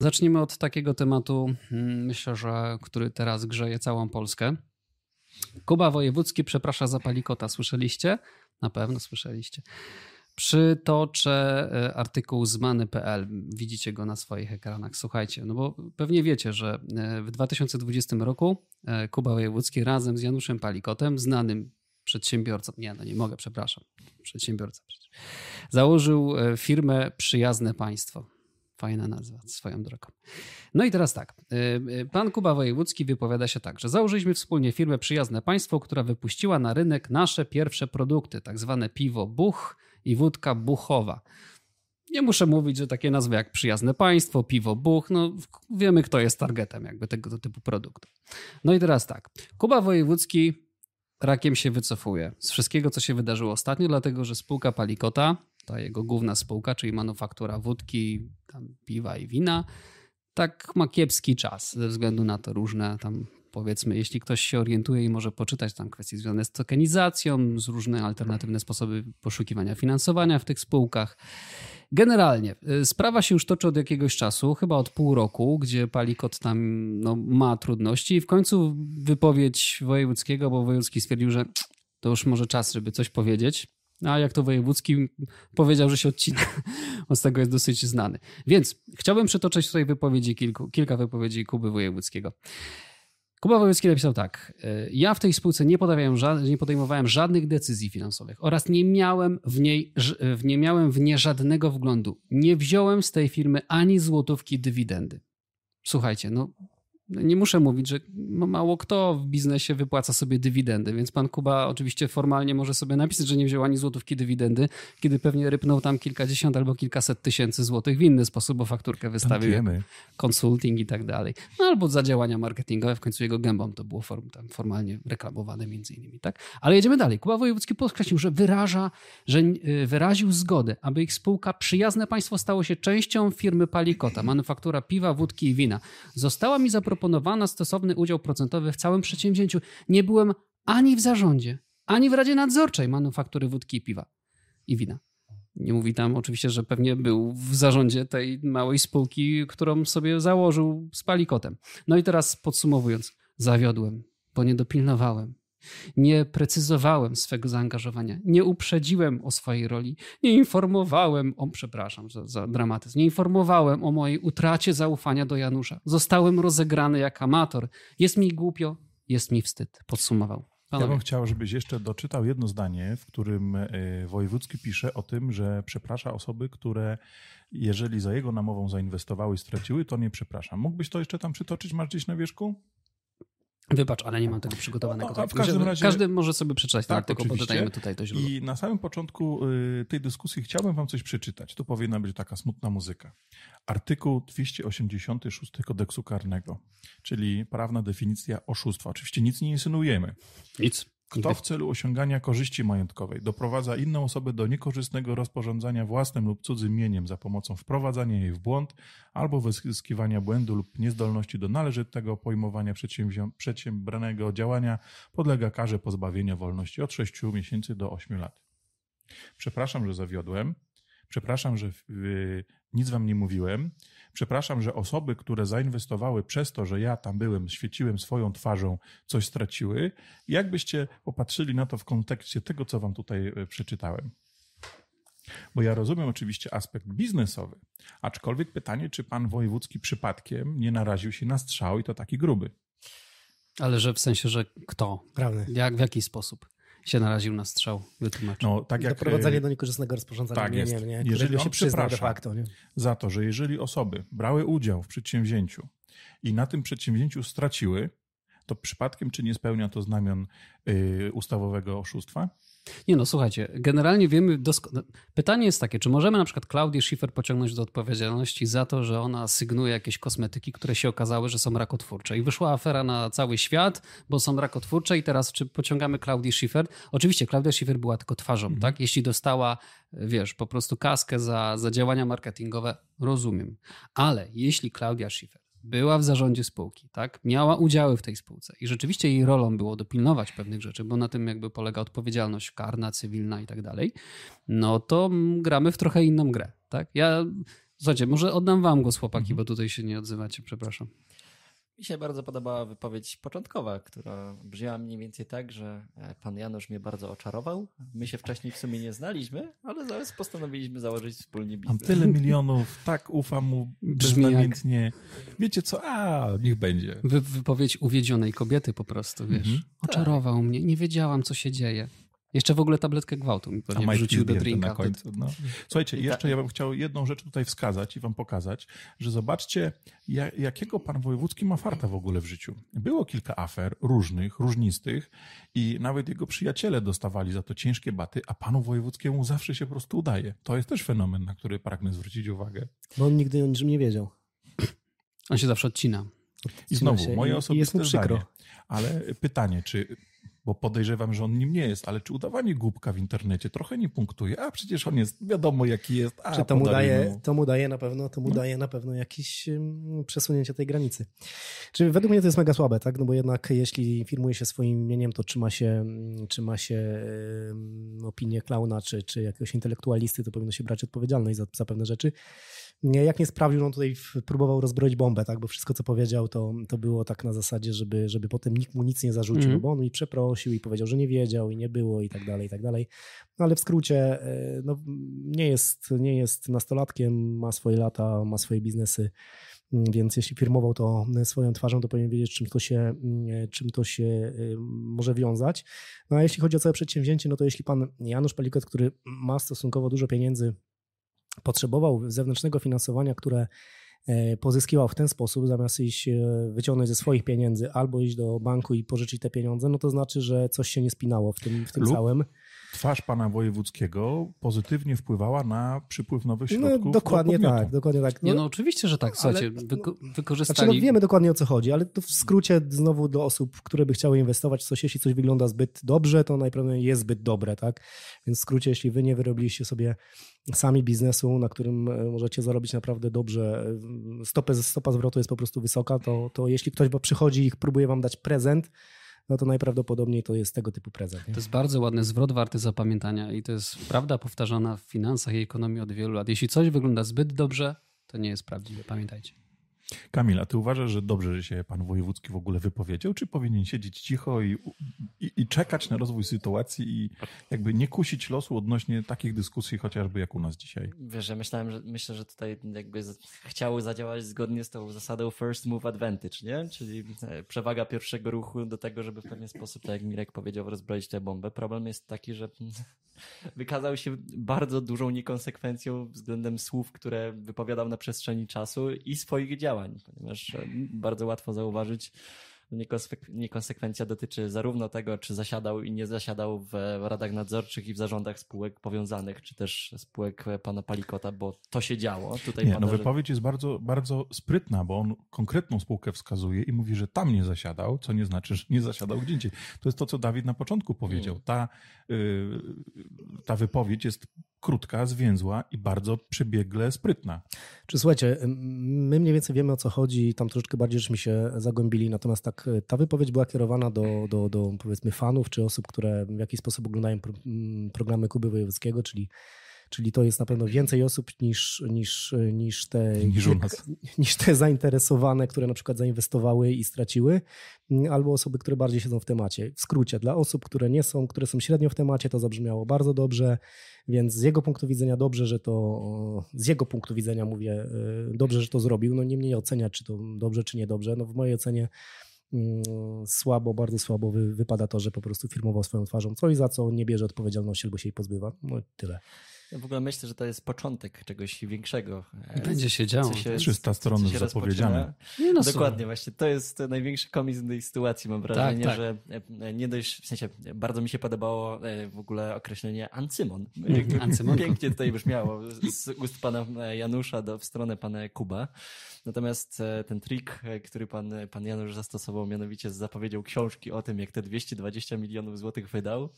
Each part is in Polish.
Zacznijmy od takiego tematu, mm, myślę, że który teraz grzeje całą Polskę. Kuba Wojewódzki przeprasza za palikota. Słyszeliście? Na pewno słyszeliście. Przytoczę e, artykuł z many.pl. Widzicie go na swoich ekranach. Słuchajcie, no bo pewnie wiecie, że e, w 2020 roku e, Kuba Wojewódzki razem z Januszem Palikotem, znanym przedsiębiorcą, nie, no nie mogę, przepraszam, przedsiębiorca przecież, założył firmę Przyjazne Państwo. Fajna nazwa, swoją drogą. No i teraz tak. Pan Kuba Wojewódzki wypowiada się tak, że założyliśmy wspólnie firmę Przyjazne Państwo, która wypuściła na rynek nasze pierwsze produkty, tak zwane piwo Buch, i wódka buchowa. Nie muszę mówić, że takie nazwy jak Przyjazne Państwo, Piwo Buch, no wiemy kto jest targetem jakby tego typu produktu. No i teraz tak, Kuba Wojewódzki rakiem się wycofuje z wszystkiego, co się wydarzyło ostatnio, dlatego że spółka Palikota, ta jego główna spółka, czyli manufaktura wódki, piwa i wina, tak ma kiepski czas ze względu na to różne tam powiedzmy, jeśli ktoś się orientuje i może poczytać tam kwestie związane z tokenizacją, z różne alternatywne sposoby poszukiwania finansowania w tych spółkach. Generalnie y, sprawa się już toczy od jakiegoś czasu, chyba od pół roku, gdzie Palikot tam no, ma trudności i w końcu wypowiedź wojewódzkiego, bo wojewódzki stwierdził, że to już może czas, żeby coś powiedzieć. A jak to wojewódzki powiedział, że się odcina. On z tego jest dosyć znany. Więc chciałbym przytoczyć tutaj wypowiedzi kilku, kilka wypowiedzi Kuby Wojewódzkiego. Kuba Wojewódzki napisał tak. E, ja w tej spółce nie, nie podejmowałem żadnych decyzji finansowych oraz nie miałem w, niej, nie miałem w nie żadnego wglądu. Nie wziąłem z tej firmy ani złotówki dywidendy. Słuchajcie, no nie muszę mówić, że mało kto w biznesie wypłaca sobie dywidendy, więc pan Kuba oczywiście formalnie może sobie napisać, że nie wziął ani złotówki dywidendy, kiedy pewnie rypnął tam kilkadziesiąt albo kilkaset tysięcy złotych w inny sposób, bo fakturkę wystawił, konsulting i tak dalej. No albo za działania marketingowe, w końcu jego gębą to było form, tam formalnie reklamowane między innymi, tak? Ale jedziemy dalej. Kuba Wojewódzki podkreślił, że wyraża, że y, wyraził zgodę, aby ich spółka Przyjazne Państwo stało się częścią firmy Palikota, manufaktura piwa, wódki i wina. Została mi zaproponowana zaproponowano stosowny udział procentowy w całym przedsięwzięciu. Nie byłem ani w zarządzie, ani w Radzie Nadzorczej Manufaktury Wódki i Piwa i Wina. Nie mówi tam oczywiście, że pewnie był w zarządzie tej małej spółki, którą sobie założył z palikotem. No i teraz podsumowując, zawiodłem, bo nie dopilnowałem. Nie precyzowałem swego zaangażowania, nie uprzedziłem o swojej roli, nie informowałem o, przepraszam za, za dramatyzm, nie informowałem o mojej utracie zaufania do Janusza. Zostałem rozegrany jak amator. Jest mi głupio, jest mi wstyd. Podsumował. Panowie. Ja bym chciał, żebyś jeszcze doczytał jedno zdanie, w którym e, Wojewódzki pisze o tym, że przeprasza osoby, które jeżeli za jego namową zainwestowały i straciły, to nie przepraszam. Mógłbyś to jeszcze tam przytoczyć? Masz gdzieś na wierzchu? Wybacz, ale nie mam tego przygotowanego. No, w każdym razie... Każdy może sobie przeczytać tak, ten artykuł, bo dodajemy tutaj to źródło. I na samym początku y, tej dyskusji chciałbym wam coś przeczytać. To powinna być taka smutna muzyka. Artykuł 286 kodeksu karnego, czyli prawna definicja oszustwa. Oczywiście nic nie insynuujemy. Nic. Kto w celu osiągania korzyści majątkowej doprowadza inną osobę do niekorzystnego rozporządzania własnym lub cudzym mieniem za pomocą wprowadzania jej w błąd albo wyzyskiwania błędu lub niezdolności do należytego pojmowania przedsiębranego działania, podlega karze pozbawienia wolności od 6 miesięcy do 8 lat. Przepraszam, że zawiodłem. Przepraszam, że nic wam nie mówiłem. Przepraszam, że osoby, które zainwestowały przez to, że ja tam byłem, świeciłem swoją twarzą, coś straciły. Jakbyście popatrzyli na to w kontekście tego, co wam tutaj e, przeczytałem? Bo ja rozumiem oczywiście aspekt biznesowy, aczkolwiek pytanie, czy pan wojewódzki przypadkiem nie naraził się na strzał i to taki gruby. Ale że w sensie, że kto? Prawny. Jak, w jaki sposób? Się naraził na strzał, wytłumacz. No, tak jak, Doprowadzenie do niekorzystnego rozporządzenia tak jest. nie, jeżeli on się przyzna de facto. Nie? Za to, że jeżeli osoby brały udział w przedsięwzięciu i na tym przedsięwzięciu straciły, to przypadkiem czy nie spełnia to znamion yy, ustawowego oszustwa? Nie no, słuchajcie, generalnie wiemy, no, pytanie jest takie, czy możemy na przykład Klaudię Schiffer pociągnąć do odpowiedzialności za to, że ona sygnuje jakieś kosmetyki, które się okazały, że są rakotwórcze i wyszła afera na cały świat, bo są rakotwórcze i teraz czy pociągamy Klaudię Schiffer? Oczywiście Klaudia Schiffer była tylko twarzą, mhm. tak? Jeśli dostała, wiesz, po prostu kaskę za, za działania marketingowe, rozumiem. Ale jeśli Klaudia Schiffer była w zarządzie spółki, tak? miała udziały w tej spółce i rzeczywiście jej rolą było dopilnować pewnych rzeczy, bo na tym jakby polega odpowiedzialność karna, cywilna i tak dalej, no to gramy w trochę inną grę. Tak? Ja Słuchajcie, może oddam wam głos, chłopaki, mhm. bo tutaj się nie odzywacie, przepraszam. Mi się bardzo podobała wypowiedź początkowa, która brzmiała mniej więcej tak, że e, pan Janusz mnie bardzo oczarował. My się wcześniej w sumie nie znaliśmy, ale zaraz postanowiliśmy założyć wspólnie biznes. Mam tyle milionów, tak ufam mu beznamiętnie. Jak... Wiecie co? A, niech będzie. Wy, wypowiedź uwiedzionej kobiety po prostu, wiesz. Mhm. Oczarował tak. mnie, nie wiedziałam, co się dzieje. Jeszcze w ogóle tabletkę gwałtu mi pewnie wrzucił do drinka. Na końcu, no. Słuchajcie, jeszcze ja bym chciał jedną rzecz tutaj wskazać i wam pokazać, że zobaczcie, jakiego pan wojewódzki ma farta w ogóle w życiu. Było kilka afer różnych, różnistych i nawet jego przyjaciele dostawali za to ciężkie baty, a panu wojewódzkiemu zawsze się po prostu udaje. To jest też fenomen, na który pragnę zwrócić uwagę. Bo on nigdy o niczym nie wiedział. On się zawsze odcina. I znowu, moje osobiste zdanie. Ale pytanie, czy bo podejrzewam, że on nim nie jest, ale czy udawanie głupka w internecie trochę nie punktuje? A przecież on jest, wiadomo jaki jest. A, czy to mu, daje, to mu daje na pewno, to mu no. daje na pewno jakieś przesunięcie tej granicy. Czy według mnie to jest mega słabe, tak? No bo jednak jeśli firmuje się swoim imieniem, to trzyma się, trzyma się opinię klauna, czy, czy jakiegoś intelektualisty, to powinno się brać odpowiedzialność za, za pewne rzeczy jak nie sprawdził, on tutaj próbował rozbroić bombę, tak? bo wszystko, co powiedział, to, to było tak na zasadzie, żeby, żeby potem nikt mu nic nie zarzucił, mm. bo on mi przeprosił i powiedział, że nie wiedział i nie było i tak dalej, i tak dalej. No ale w skrócie, e, no, nie, jest, nie jest nastolatkiem, ma swoje lata, ma swoje biznesy, mm, więc jeśli firmował to swoją twarzą, to powinien wiedzieć, czym to się, mm, czym to się e, może wiązać. No a jeśli chodzi o całe przedsięwzięcie, no to jeśli pan Janusz Palikot, który ma stosunkowo dużo pieniędzy potrzebował zewnętrznego finansowania, które e, pozyskiwał w ten sposób, zamiast iść e, wyciągnąć ze swoich pieniędzy albo iść do banku i pożyczyć te pieniądze, no to znaczy, że coś się nie spinało w tym, w tym całym twarz pana wojewódzkiego pozytywnie wpływała na przypływ nowych no, środków. No, dokładnie do tak, dokładnie tak. No, nie, no oczywiście, że tak. Słuchajcie, ale, wyko wykorzystali... Znaczy, no, wiemy dokładnie o co chodzi, ale to w skrócie znowu do osób, które by chciały inwestować w coś, jeśli coś wygląda zbyt dobrze, to najprawdopodobniej jest zbyt dobre, tak? Więc w skrócie, jeśli wy nie wyrobiliście sobie sami biznesu, na którym e, możecie zarobić naprawdę dobrze, e, stopę, stopa zwrotu jest po prostu wysoka, to, to jeśli ktoś przychodzi i próbuje wam dać prezent, no to najprawdopodobniej to jest tego typu prezent. Nie? To jest bardzo ładny zwrot warty zapamiętania i to jest prawda powtarzana w finansach i ekonomii od wielu lat. Jeśli coś wygląda zbyt dobrze, to nie jest prawdziwe, pamiętajcie. Kamila, ty uważasz, że dobrze, że się pan wojewódzki w ogóle wypowiedział, czy powinien siedzieć cicho i, i, i, czekać na rozwój sytuacji i jakby nie kusić losu odnośnie takich dyskusji, chociażby jak u nas dzisiaj? Wiesz, ja myślałem, że myślę, że tutaj jakby chciały zadziałać zgodnie z tą zasadą first move advantage, nie? Czyli e, przewaga pierwszego ruchu do tego, żeby w pewien sposób, tak jak Mirek powiedział, rozbroić tę bombę. Problem jest taki, że wykazał się bardzo dużą niekonsekwencją względem słów, które wypowiadał na przestrzeni czasu i swoich działań, ponieważ e, bardzo łatwo zauważyć, Niekonsekwencja dotyczy zarówno tego, czy zasiadał i nie zasiadał w radach nadzorczych i w zarządach spółek powiązanych, czy też spółek pana Palikota, bo to się działo. Tutaj nie, pada, no wypowiedź że... jest bardzo, bardzo sprytna, bo on konkretną spółkę wskazuje i mówi, że tam nie zasiadał, co nie znaczy, że nie zasiadał gdzie indziej. To jest to, co Dawid na początku powiedział. Mm. Ta, yy, ta wypowiedź jest krótka, zwięzła i bardzo przebiegle sprytna. Czy słuchajcie, my mniej więcej wiemy o co chodzi, tam troszeczkę bardziej żeśmy się zagłębili, natomiast tak ta wypowiedź była kierowana do, do, do powiedzmy fanów, czy osób, które w jakiś sposób oglądają programy Kuby Wojewódzkiego, czyli Czyli to jest na pewno więcej osób niż, niż, niż, te, niż, niż te zainteresowane, które na przykład zainwestowały i straciły, albo osoby, które bardziej siedzą w temacie. W skrócie, dla osób, które nie są, które są średnio w temacie, to zabrzmiało bardzo dobrze, więc z jego punktu widzenia dobrze, że to, z jego punktu widzenia mówię, y, dobrze, że to zrobił. No niemniej oceniać, czy to dobrze, czy niedobrze. No w mojej ocenie mm, słabo, bardzo słabo wypada to, że po prostu firmował swoją twarzą coś, za co nie bierze odpowiedzialności albo się jej pozbywa. No tyle. Ja w ogóle myślę, że to jest początek czegoś większego. Będzie się działo. Się, 300 stron zapowiedziane. Nie no Dokładnie, właśnie. To jest największy komizm tej sytuacji, mam wrażenie, tak, tak. że e, nie dość, w sensie bardzo mi się podobało e, w ogóle określenie ancymon. Ancymon. Pięknie tutaj brzmiało z ust pana Janusza do, w stronę pana Kuba. Natomiast e, ten trik, e, który pan, pan Janusz zastosował, mianowicie zapowiedział książki o tym, jak te 220 milionów złotych wydał,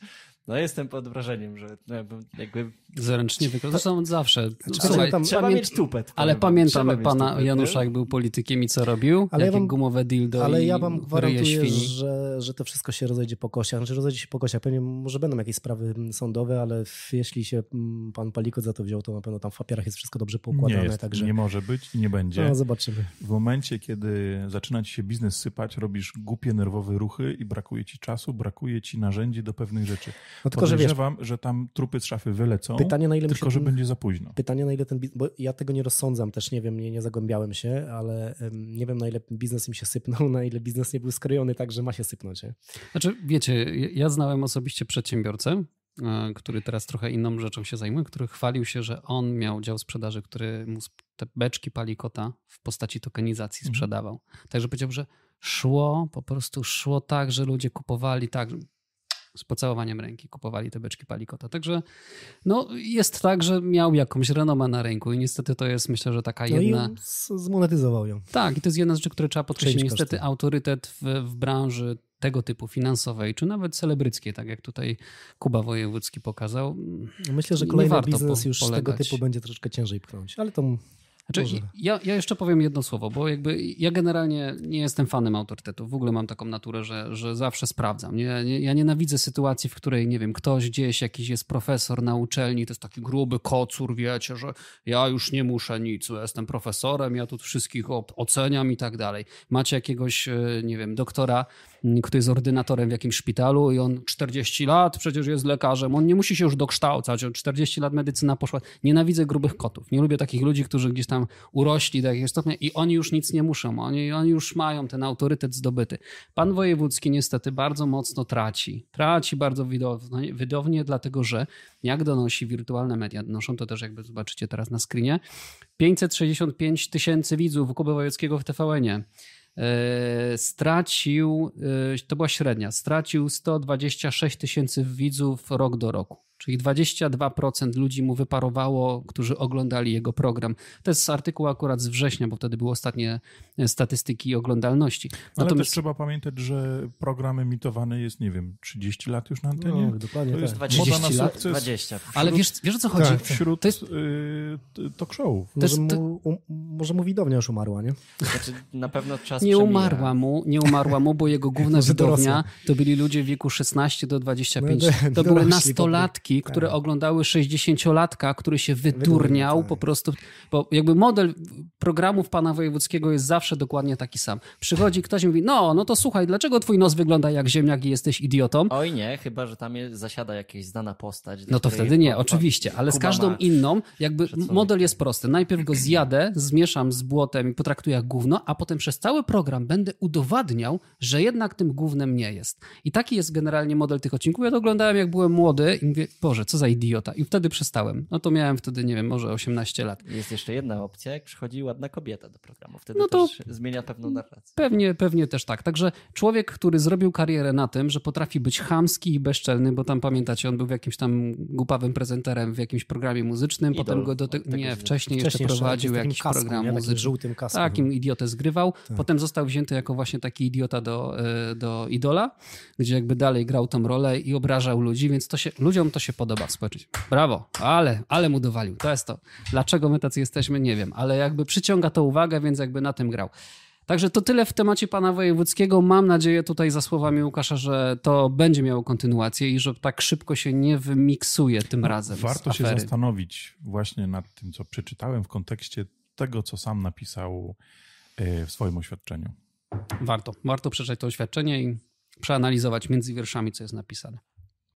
no jestem pod wrażeniem, że no, jakby... Zręcznie wykonał. Zresztą on zawsze. Znaczy, Słuchaj, tam- Trzeba pamię- mieć tupet. Ale powiem pamiętamy Trzeba pana tupet, Janusza, nie? jak był politykiem i co robił? Ale ja Jakie wam- gumowe dildo Ale ja wam gwarantuję, że, że to wszystko się rozejdzie po kosiach. Znaczy rozejdzie się po kosiach. Pewnie może będą jakieś sprawy sądowe, ale jeśli się mm, pan Palikot za to wziął, to na pewno tam w papierach jest wszystko dobrze Nie, poukładane. jest, także nie może być i nie będzie. no, W momencie, kiedy zaczyna ci się biznes sypać, robisz głupie, nerwowe ruchy i brakuje ci czasu, brakuje ci narzędzi do pewnych rzeczy. No tylko, że wiesz, Podejrzewam, że tam trupy z szafy wylecą, pytanie na ile tylko się... że będzie za późno. Pytanie, na ile ten biznes, bo ja tego nie rozsądzam, też nie wiem, nie, nie zagłębiałem się, ale em, nie wiem, na ile biznes im się sypnął, na ile biznes nie był skrojony tak, że ma się sypnąć. Nie? Znaczy, wiecie, ja- znałem osobiście przedsiębiorcę, który teraz trochę inną rzeczą się zajmuje, który chwalił się, że on miał dział sprzedaży, który mu te beczki palikota w postaci tokenizacji Mhm. sprzedawał. Także powiedział, że szło, po prostu szło tak, że ludzie kupowali tak, z pocałowaniem ręki kupowali te beczki palikota. Także no, jest tak, że miał jakąś renomę na rynku i niestety to jest myślę, że taka No jedna... zmonetyzował ją. Tak, i to jest jedna z rzeczy, które trzeba podkreślić. Niestety autorytet w, w branży tego typu finansowej, czy nawet celebryckiej, tak jak tutaj Kuba Wojewódzki pokazał. Myślę, że kolejny biznes po- już tego polegać. typu będzie troszeczkę ciężej pchnąć, ale to Znaczy, ja, ja jeszcze powiem jedno słowo, bo jakby ja generalnie nie jestem fanem autorytetów. W ogóle mam taką naturę, że, że zawsze sprawdzam. Nie, nie, ja nienawidzę sytuacji, w której, nie wiem, ktoś gdzieś, jakiś jest profesor na uczelni, to jest taki gruby kocur, wiecie, że ja już nie muszę nic, jestem profesorem, ja tu wszystkich oceniam i tak dalej. Macie jakiegoś, e, nie wiem, doktora, który jest ordynatorem w jakimś szpitalu i on 40 lat przecież jest lekarzem, on nie musi się już dokształcać, on 40 lat medycyna poszła. Nienawidzę grubych kotów. Nie lubię takich ludzi, którzy gdzieś tam urośli do jakiegoś stopnia i oni już nic nie muszą. Oni, oni już mają ten autorytet zdobyty. Pan Wojewódzki niestety bardzo mocno traci. Traci bardzo widownie, widownie dlatego że jak donosi wirtualne media, donoszą to też jakby zobaczycie teraz na screenie, 565 tysięcy widzów Kuby Wojewódzkiego w TVN-ie. E, stracił, e, to była średnia, stracił 126 tysięcy widzów rok do roku. Czyli 22% ludzi mu wyparowało, którzy oglądali jego program. To jest artykuł akurat z września, bo wtedy były ostatnie e, statystyki oglądalności. Ale Natomiast też trzeba pamiętać, że program emitowany jest, nie wiem, 30 lat już na antenie. no, dokładnie to jest tak. 20 moda na lat, sukces 20. Ale wiesz, wiesz o co chodzi? Tak. wśród To jest- y, talk showów. To jest- Może, mu, um, może mu widownia już umarła, nie? Znaczy, na pewno czas Nie przemija. umarła mu, nie umarła mu, bo jego główna widownia to byli ludzie w wieku 16 do 25. No, To były nastolatki, które Tak. oglądały 60-latka, który się wydurniał tak. po prostu, bo jakby model programów pana Wojewódzkiego jest zawsze dokładnie taki sam. Przychodzi ktoś i mówi, no, no to słuchaj, dlaczego twój nos wygląda jak ziemniak i jesteś idiotą? Oj nie, chyba, że tam jest, zasiada jakaś znana postać. No to wtedy nie, oczywiście, ale z każdą ma- inną, jakby model jest prosty. Najpierw go zjadę, zmieszam z błotem i potraktuję jak gówno, a potem przez cały program będę udowadniał, że jednak tym gównem nie jest. I taki jest generalnie model tych odcinków. Ja to oglądałem jak byłem młody i mówię, Boże, co za idiota. I wtedy przestałem. No to miałem wtedy, nie wiem, może 18 lat. Jest jeszcze jedna opcja, jak przychodzi ładna kobieta do programu. Wtedy No to- też zmienia pewną narrację. Pewnie, pewnie też tak. Także człowiek, który zrobił karierę na tym, że potrafi być chamski i bezczelny, bo tam pamiętacie, on był w jakimś tam głupawym prezenterem w jakimś programie muzycznym, Idol, potem go do tego, nie, wcześniej jeszcze Wcześniej prowadził takim jakiś kasku, program nie? Takim muzyczny. żółtym kasku. Takim idiotę zgrywał. Tak. Potem został wzięty jako właśnie taki idiota do, e, do idola, gdzie jakby dalej grał tą rolę i obrażał ludzi, więc to się, ludziom to się podoba w społeczeństwie. Brawo, ale, ale mu dowalił. To jest to. Dlaczego my tacy jesteśmy, nie wiem, ale jakby przyciąga to uwagę, więc jakby na tym grał. Także to tyle w temacie pana Wojewódzkiego. Mam nadzieję tutaj za słowami Łukasza, że to będzie miało kontynuację i że tak szybko się nie wymiksuje tym razem. Warto się zastanowić właśnie nad tym, co przeczytałem w kontekście tego, co sam napisał y, w swoim oświadczeniu. Warto. Warto przeczytać to oświadczenie i przeanalizować między wierszami, co jest napisane.